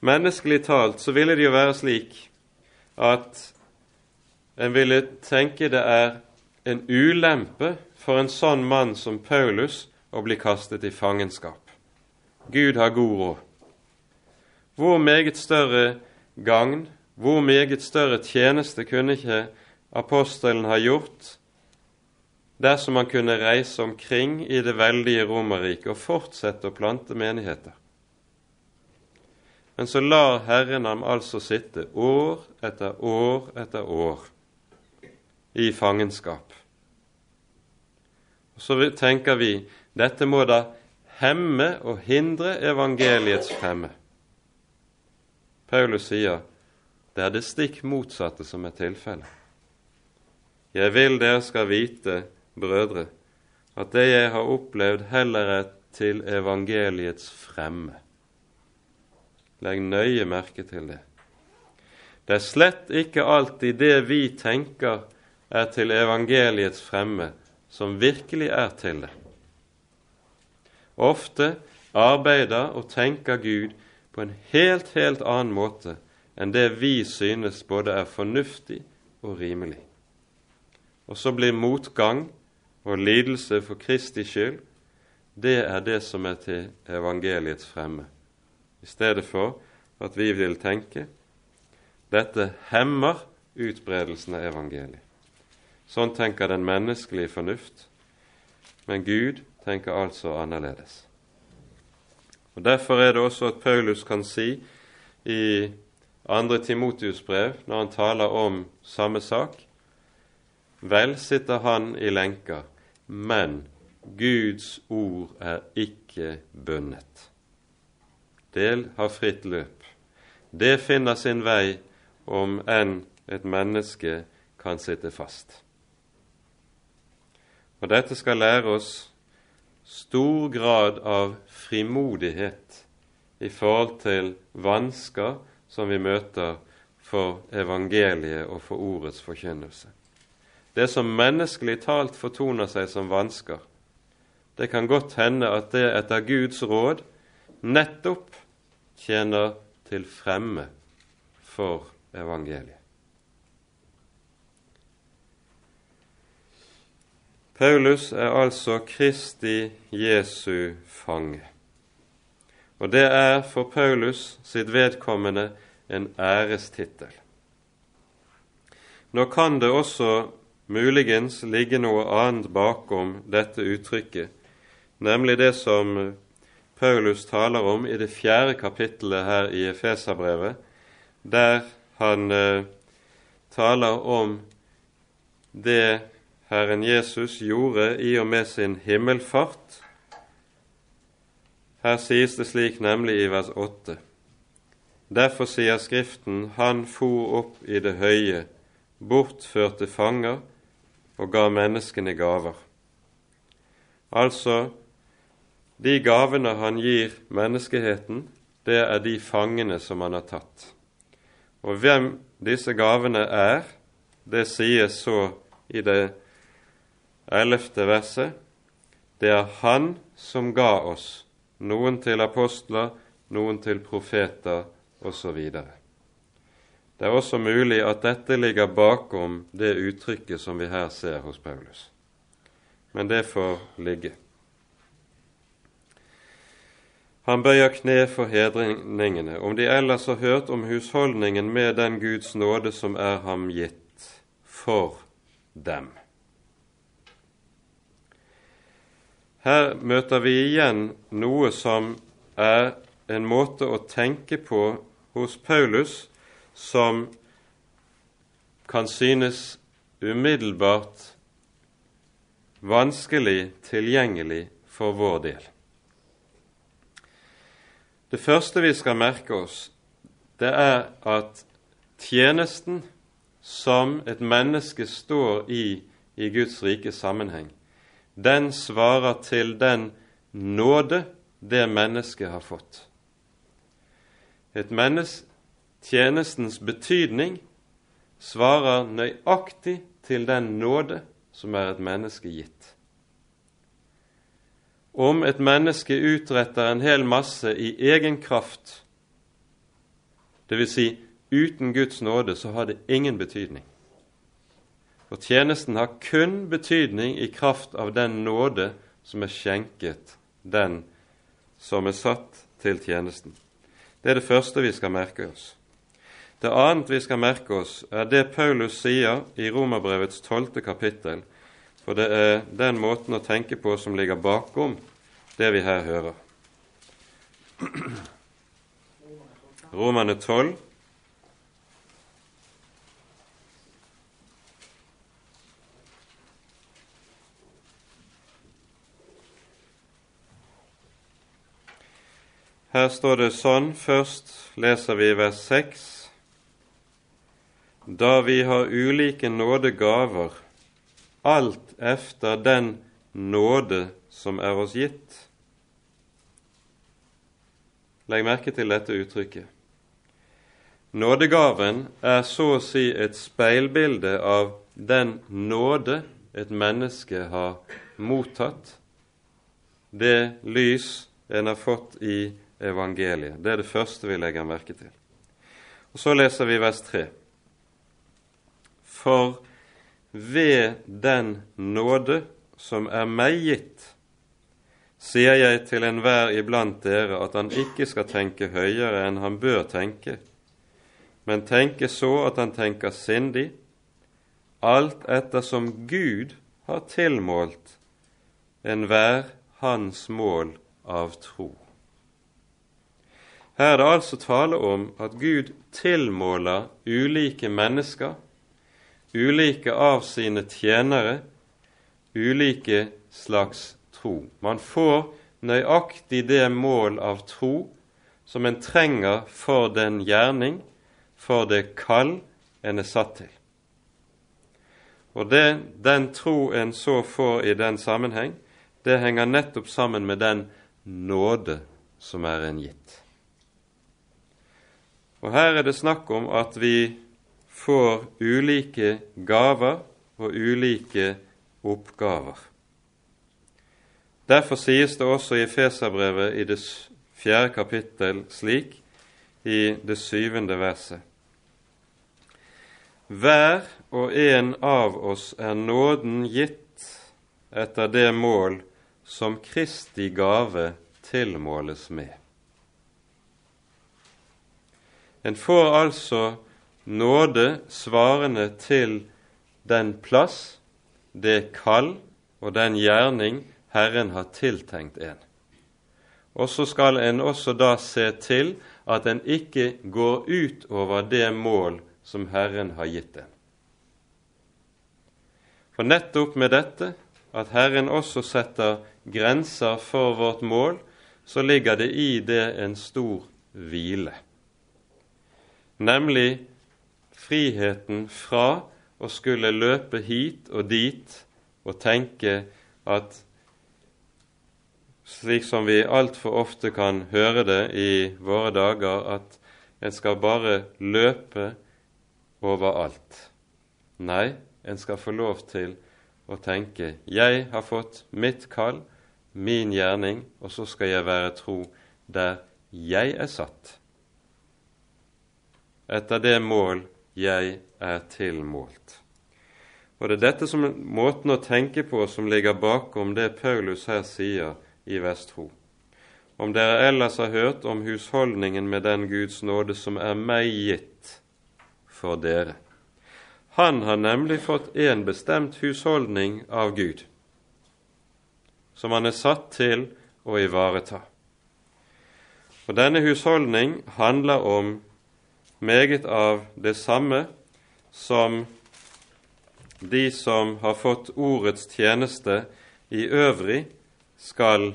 A: Menneskelig talt så ville det jo være slik at en ville tenke det er en ulempe for en sånn mann som Paulus å bli kastet i fangenskap. Gud har god råd. Hvor meget større gagn, hvor meget større tjeneste kunne ikke apostelen ha gjort dersom han kunne reise omkring i det veldige Romerriket og fortsette å plante menigheter? Men så lar Herren ham altså sitte år etter år etter år i fangenskap. Og Så tenker vi dette må da hemme og hindre evangeliets fremme. Paulus sier det er det stikk motsatte som er tilfellet. Jeg vil dere skal vite, brødre, at det jeg har opplevd, heller er til evangeliets fremme. Legg nøye merke til det. Det er slett ikke alltid det vi tenker er til evangeliets fremme, som virkelig er til det. Ofte arbeider og tenker Gud på en helt, helt annen måte enn det vi synes både er fornuftig og rimelig. Og så blir motgang og lidelse for Kristi skyld det er det som er til evangeliets fremme, i stedet for at vi vil tenke dette hemmer utbredelsen av evangeliet. Sånn tenker den menneskelige fornuft, men Gud tenker altså annerledes. Og Derfor er det også at Paulus kan si i 2. Timotius brev, når han taler om samme sak Vel sitter han i lenker, men Guds ord er ikke bundet. Det har fritt løp. Det finner sin vei om enn et menneske kan sitte fast. Og dette skal lære oss stor grad av frimodighet i forhold til vansker som vi møter for evangeliet og for ordets forkynnelse. Det som menneskelig talt fortoner seg som vansker, det kan godt hende at det etter Guds råd nettopp tjener til fremme for evangeliet. Paulus er altså Kristi Jesu fange. Og det er for Paulus sitt vedkommende en ærestittel. Nå kan det også muligens ligge noe annet bakom dette uttrykket, nemlig det som Paulus taler om i det fjerde kapittelet her i Efeserbrevet, der han eh, taler om det Herren Jesus gjorde i og med sin himmelfart. Her sies det slik nemlig i vers 8. Derfor sier Skriften, Han for opp i det høye, bortførte fanger og ga menneskene gaver. Altså, de gavene han gir menneskeheten, det er de fangene som han har tatt. Og hvem disse gavene er, det sies så i det ellevte verset. Det er Han som ga oss, noen til apostler, noen til profeter osv. Det er også mulig at dette ligger bakom det uttrykket som vi her ser hos Paulus. Men det får ligge. Han bøyer kne for hedringene, om de ellers har hørt om husholdningen med den Guds nåde som er ham gitt, for dem. Her møter vi igjen noe som er en måte å tenke på hos Paulus som kan synes umiddelbart vanskelig tilgjengelig for vår del. Det første vi skal merke oss, det er at tjenesten som et menneske står i i Guds rike sammenheng, den svarer til den nåde det mennesket har fått. Et menneske tjenestens betydning svarer nøyaktig til den nåde som er et menneske gitt. Om et menneske utretter en hel masse i egen kraft, dvs. Si, uten Guds nåde, så har det ingen betydning. For tjenesten har kun betydning i kraft av den nåde som er skjenket den som er satt til tjenesten. Det er det første vi skal merke oss. Det annet vi skal merke oss, er det Paulus sier i Romerbrevets tolvte kapittel, for det er den måten å tenke på som ligger bakom det vi her hører. Romerne 12. Her står det sånn, først leser vi vers 6 da vi har ulike nådegaver, alt efter den nåde som er oss gitt. Legg merke til dette uttrykket. Nådegaven er så å si et speilbilde av den nåde et menneske har mottatt, det lys en har fått i evangeliet. Det er det første vi legger merke til. Og Så leser vi vers 3. For ved den nåde som er meg gitt, sier jeg til enhver iblant dere at han ikke skal tenke høyere enn han bør tenke, men tenke så at han tenker sindig, alt ettersom Gud har tilmålt enhver hans mål av tro. Her er det altså tale om at Gud tilmåler ulike mennesker, ulike av sine tjenere, ulike slags tro. Man får nøyaktig det mål av tro som en trenger for den gjerning, for det kall en er satt til. Og det, den tro en så får i den sammenheng, det henger nettopp sammen med den nåde som er en gitt. Og her er det snakk om at vi får ulike gaver og ulike oppgaver. Derfor sies det også i Feserbrevet i det fjerde kapittel slik i det syvende verset. Hver og en av oss er nåden gitt etter det mål som Kristi gave tilmåles med. En får altså nåde svarende til den plass, det kall og den gjerning Herren har tiltenkt en. Og så skal en også da se til at en ikke går ut over det mål som Herren har gitt en. For nettopp med dette, at Herren også setter grenser for vårt mål, så ligger det i det en stor hvile. Nemlig friheten fra å skulle løpe hit og dit og tenke at slik som vi altfor ofte kan høre det i våre dager, at en skal bare løpe overalt. Nei, en skal få lov til å tenke 'Jeg har fått mitt kall, min gjerning, og så skal jeg være tro der jeg er satt', etter det mål jeg er tilmålt. Og Det er dette som måten å tenke på som ligger bakom det Paulus her sier i Vestro. Om dere ellers har hørt om husholdningen med den Guds nåde som er meg gitt for dere. Han har nemlig fått en bestemt husholdning av Gud, som han er satt til å ivareta. Og Denne husholdning handler om meget av det samme som de som har fått ordets tjeneste i øvrig, skal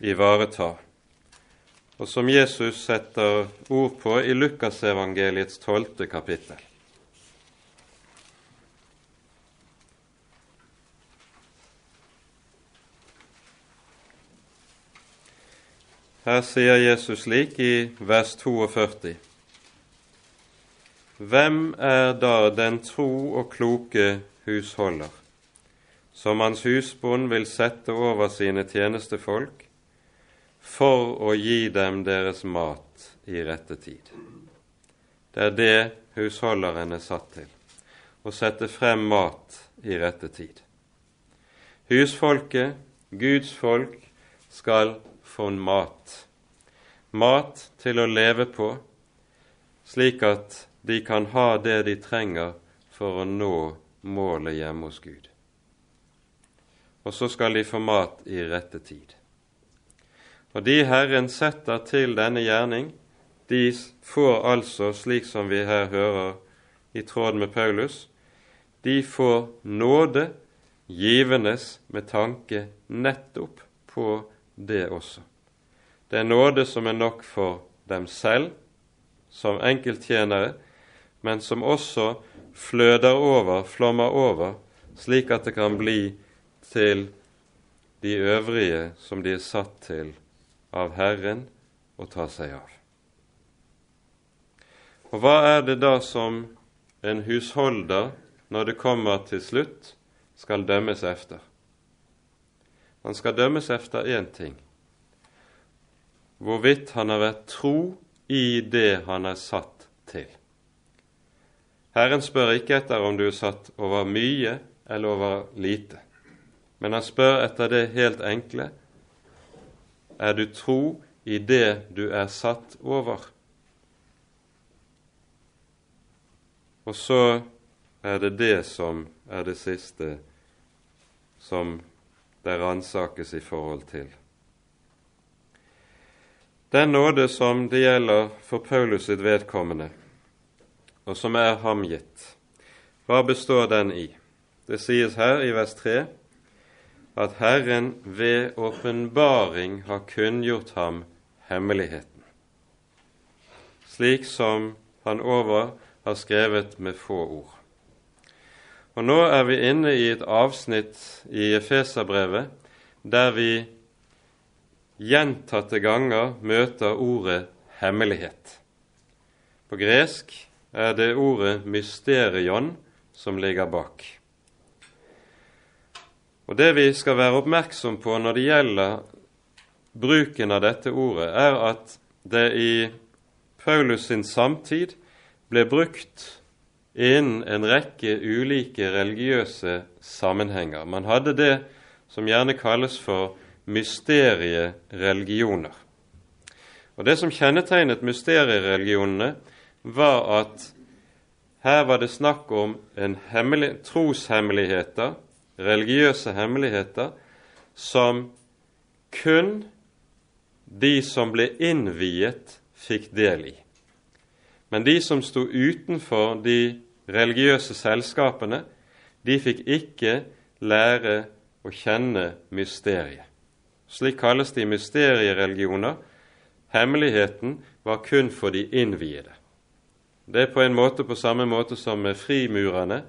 A: ivareta, og som Jesus setter ord på i Lukasevangeliets tolvte kapittel. Her sier Jesus slik i vers 42.: Hvem er da den tro og kloke husholder, som hans husbond vil sette over sine tjenestefolk, for å gi dem deres mat i rette tid? Det er det husholderen er satt til, å sette frem mat i rette tid. Husfolket, Guds folk, skal få mat. Mat til å leve på, slik at de kan ha det de trenger for å nå målet hjemme hos Gud. Og så skal de få mat i rette tid. Og de Herren setter til denne gjerning, de får altså, slik som vi her hører i tråd med Paulus, de får nåde givendes med tanke nettopp på det også. Det er nåde som er nok for dem selv som enkelttjenere, men som også fløder over, flommer over, slik at det kan bli til de øvrige som de er satt til av Herren å ta seg av. Og hva er det da som en husholder, når det kommer til slutt, skal dømmes efter? Han skal dømmes efter én ting hvorvidt han har vært tro i det han er satt til. Herren spør ikke etter om du er satt over mye eller over lite, men han spør etter det helt enkle er du tro i det du er satt over? Og så er det det som er det siste som det ransakes i forhold til. Den nåde som det gjelder for Paulus sitt vedkommende, og som er ham gitt, hva består den i? Det sies her i vers 3 at Herren ved åpenbaring har kunngjort ham hemmeligheten, slik som han over har skrevet med få ord. Og Nå er vi inne i et avsnitt i Efeserbrevet der vi gjentatte ganger møter ordet hemmelighet. På gresk er det ordet mysterion som ligger bak. Og Det vi skal være oppmerksom på når det gjelder bruken av dette ordet, er at det i Paulus sin samtid ble brukt innen en rekke ulike religiøse sammenhenger. Man hadde det som gjerne kalles for mysteriereligioner. Og Det som kjennetegnet mysteriereligionene, var at her var det snakk om hemmelig, troshemmeligheter, religiøse hemmeligheter, som kun de som ble innviet, fikk del i. Men de som sto utenfor de religiøse selskapene, de fikk ikke lære å kjenne mysteriet. Slik kalles de mysteriereligioner. Hemmeligheten var kun for de innviede. Det er på en måte på samme måte som med frimurerne,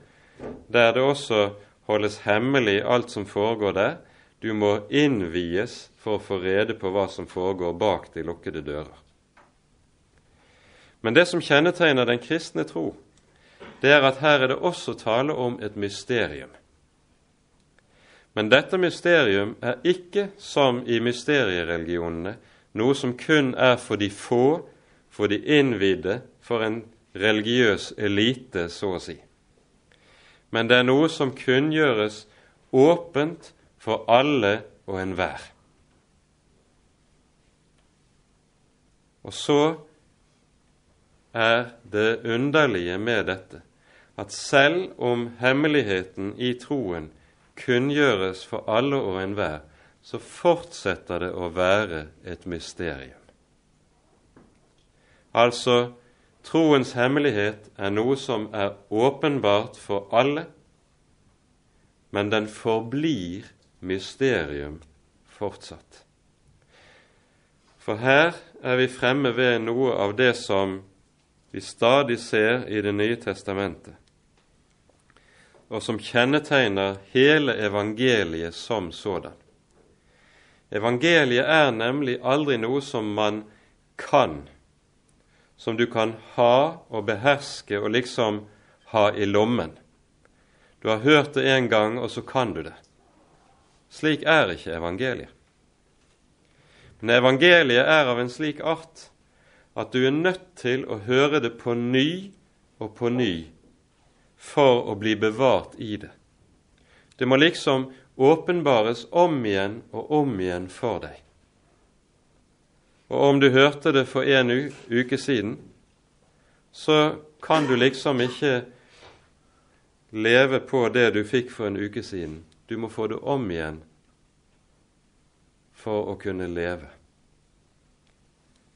A: der det også holdes hemmelig alt som foregår der. Du må innvies for å få rede på hva som foregår bak de lukkede dører. Men det som kjennetegner den kristne tro, det er at her er det også tale om et mysterium. Men dette mysterium er ikke, som i mysteriereligionene, noe som kun er for de få, for de innvidde, for en religiøs elite, så å si. Men det er noe som kunngjøres åpent for alle og enhver. Og så er det underlige med dette at selv om hemmeligheten i troen kunngjøres for alle og enhver, så fortsetter det å være et mysterium. Altså, troens hemmelighet er noe som er åpenbart for alle, men den forblir mysterium fortsatt. For her er vi fremme ved noe av det som vi stadig ser i Det nye testamentet og som kjennetegner hele evangeliet som sådan. Evangeliet er nemlig aldri noe som man kan, som du kan ha og beherske og liksom ha i lommen. Du har hørt det en gang, og så kan du det. Slik er ikke evangeliet. Men evangeliet er av en slik art at du er nødt til å høre det på ny og på ny for å bli bevart i det. Det må liksom åpenbares om igjen og om igjen for deg. Og om du hørte det for en uke siden, så kan du liksom ikke leve på det du fikk for en uke siden. Du må få det om igjen for å kunne leve.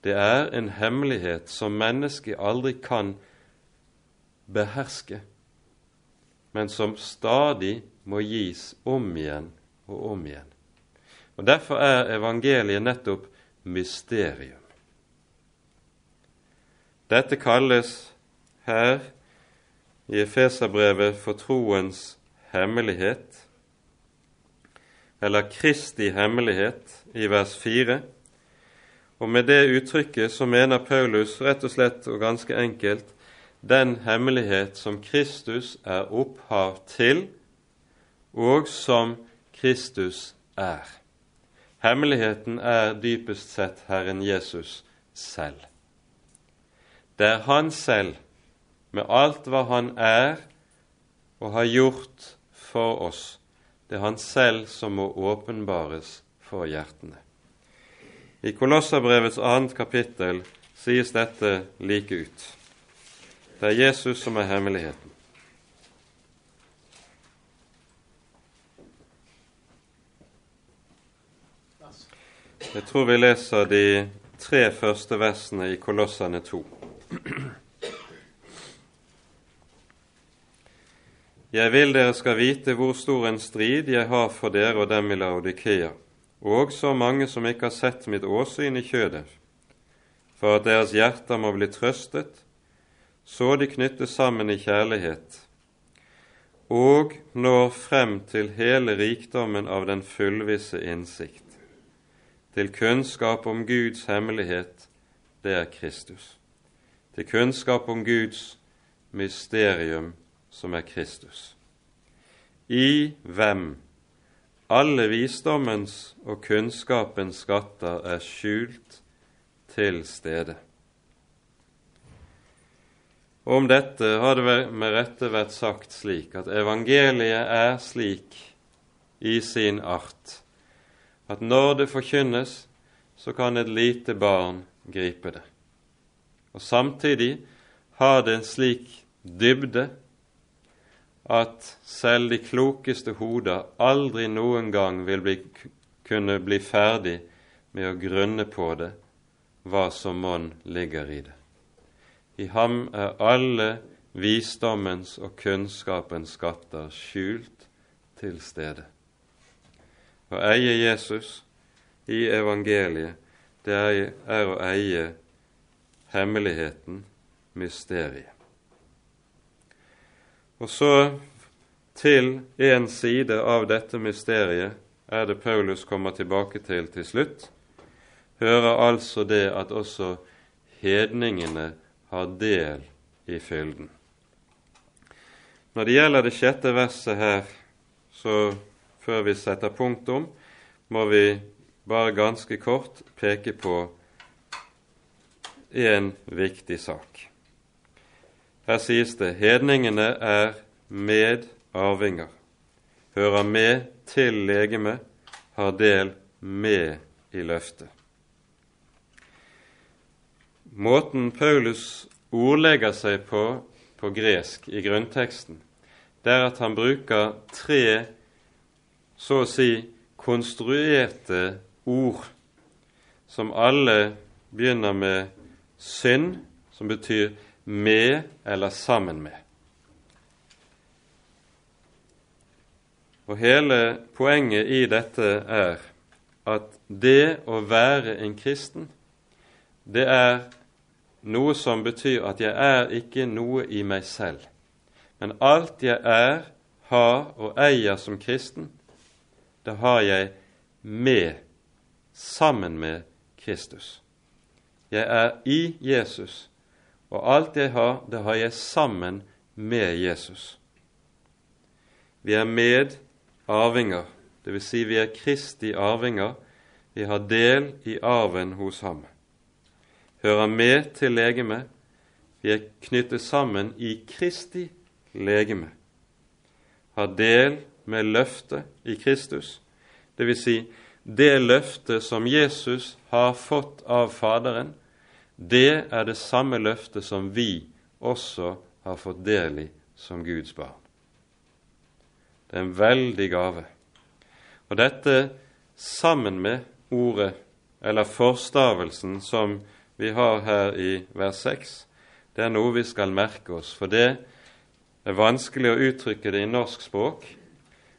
A: Det er en hemmelighet som mennesket aldri kan beherske men som stadig må gis om igjen og om igjen. Og Derfor er evangeliet nettopp mysterium. Dette kalles her i Efeserbrevet for troens hemmelighet, eller Kristi hemmelighet, i vers 4. Og med det uttrykket så mener Paulus rett og slett og ganske enkelt den hemmelighet som Kristus er opphav til, og som Kristus er. Hemmeligheten er dypest sett Herren Jesus selv. Det er Han selv, med alt hva Han er og har gjort for oss, det er Han selv som må åpenbares for hjertene. I Kolosserbrevets annet kapittel sies dette like ut. Det er Jesus som er hemmeligheten. Jeg tror vi leser de tre første versene i Kolossene 2. Jeg vil dere skal vite hvor stor en strid jeg har for dere og dem i Laodikea, og så mange som ikke har sett mitt åsyn i kjødet, for at deres hjerter må bli trøstet, så de knyttes sammen i kjærlighet, og når frem til hele rikdommen av den fullvisse innsikt, til kunnskap om Guds hemmelighet, det er Kristus, til kunnskap om Guds mysterium, som er Kristus, i hvem? Alle visdommens og kunnskapens skatter er skjult til stede. Om dette har det med rette vært sagt slik at evangeliet er slik i sin art at når det forkynnes, så kan et lite barn gripe det. Og samtidig har det en slik dybde at selv de klokeste hoder aldri noen gang vil bli, kunne bli ferdig med å grunne på det, hva som monn ligger i det. I ham er alle visdommens og kunnskapens skatter skjult til stede. Å eie Jesus i evangeliet, det er å eie hemmeligheten, mysteriet. Og så til en side av dette mysteriet er det Paulus kommer tilbake til til slutt, hører altså det at også hedningene har del i fylden. Når det gjelder det sjette verset her, så før vi setter punktum, må vi bare ganske kort peke på en viktig sak. Her sies det hedningene er medarvinger, hører med til legeme, har del med i løftet. Måten Paulus ordlegger seg på på gresk i grunnteksten, det er at han bruker tre så å si konstruerte ord som alle begynner med synd, som betyr med eller sammen med. Og hele poenget i dette er at det å være en kristen, det er noe som betyr at jeg er ikke noe i meg selv, men alt jeg er, har og eier som kristen, det har jeg med, sammen med Kristus. Jeg er i Jesus, og alt jeg har, det har jeg sammen med Jesus. Vi er med arvinger, dvs. Si vi er Kristi arvinger. Vi har del i arven hos ham hører med til legeme. Vi er knyttet sammen i Kristi legeme. Har del med løftet i Kristus, dvs. Si, det løftet som Jesus har fått av Faderen, det er det samme løftet som vi også har fått del i som Guds barn. Det er en veldig gave. Og dette sammen med ordet, eller forstavelsen, som vi har her i vers 6, det er noe vi skal merke oss. For det er vanskelig å uttrykke det i norsk språk,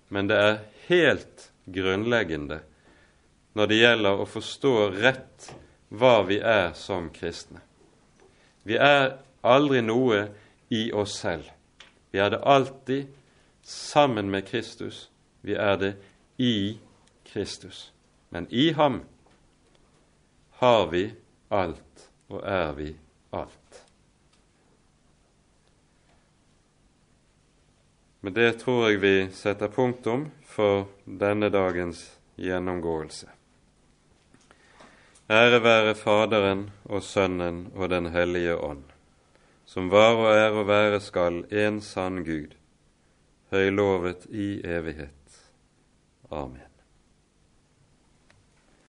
A: men det er helt grunnleggende når det gjelder å forstå rett hva vi er som kristne. Vi er aldri noe i oss selv. Vi er det alltid sammen med Kristus. Vi er det i Kristus. Men i ham har vi alt og er vi alt. Med det tror jeg vi setter punktum for denne dagens gjennomgåelse. Ære være Faderen og Sønnen og Den hellige ånd, som var og er og være skal en sann Gud, høylovet i evighet. Amen.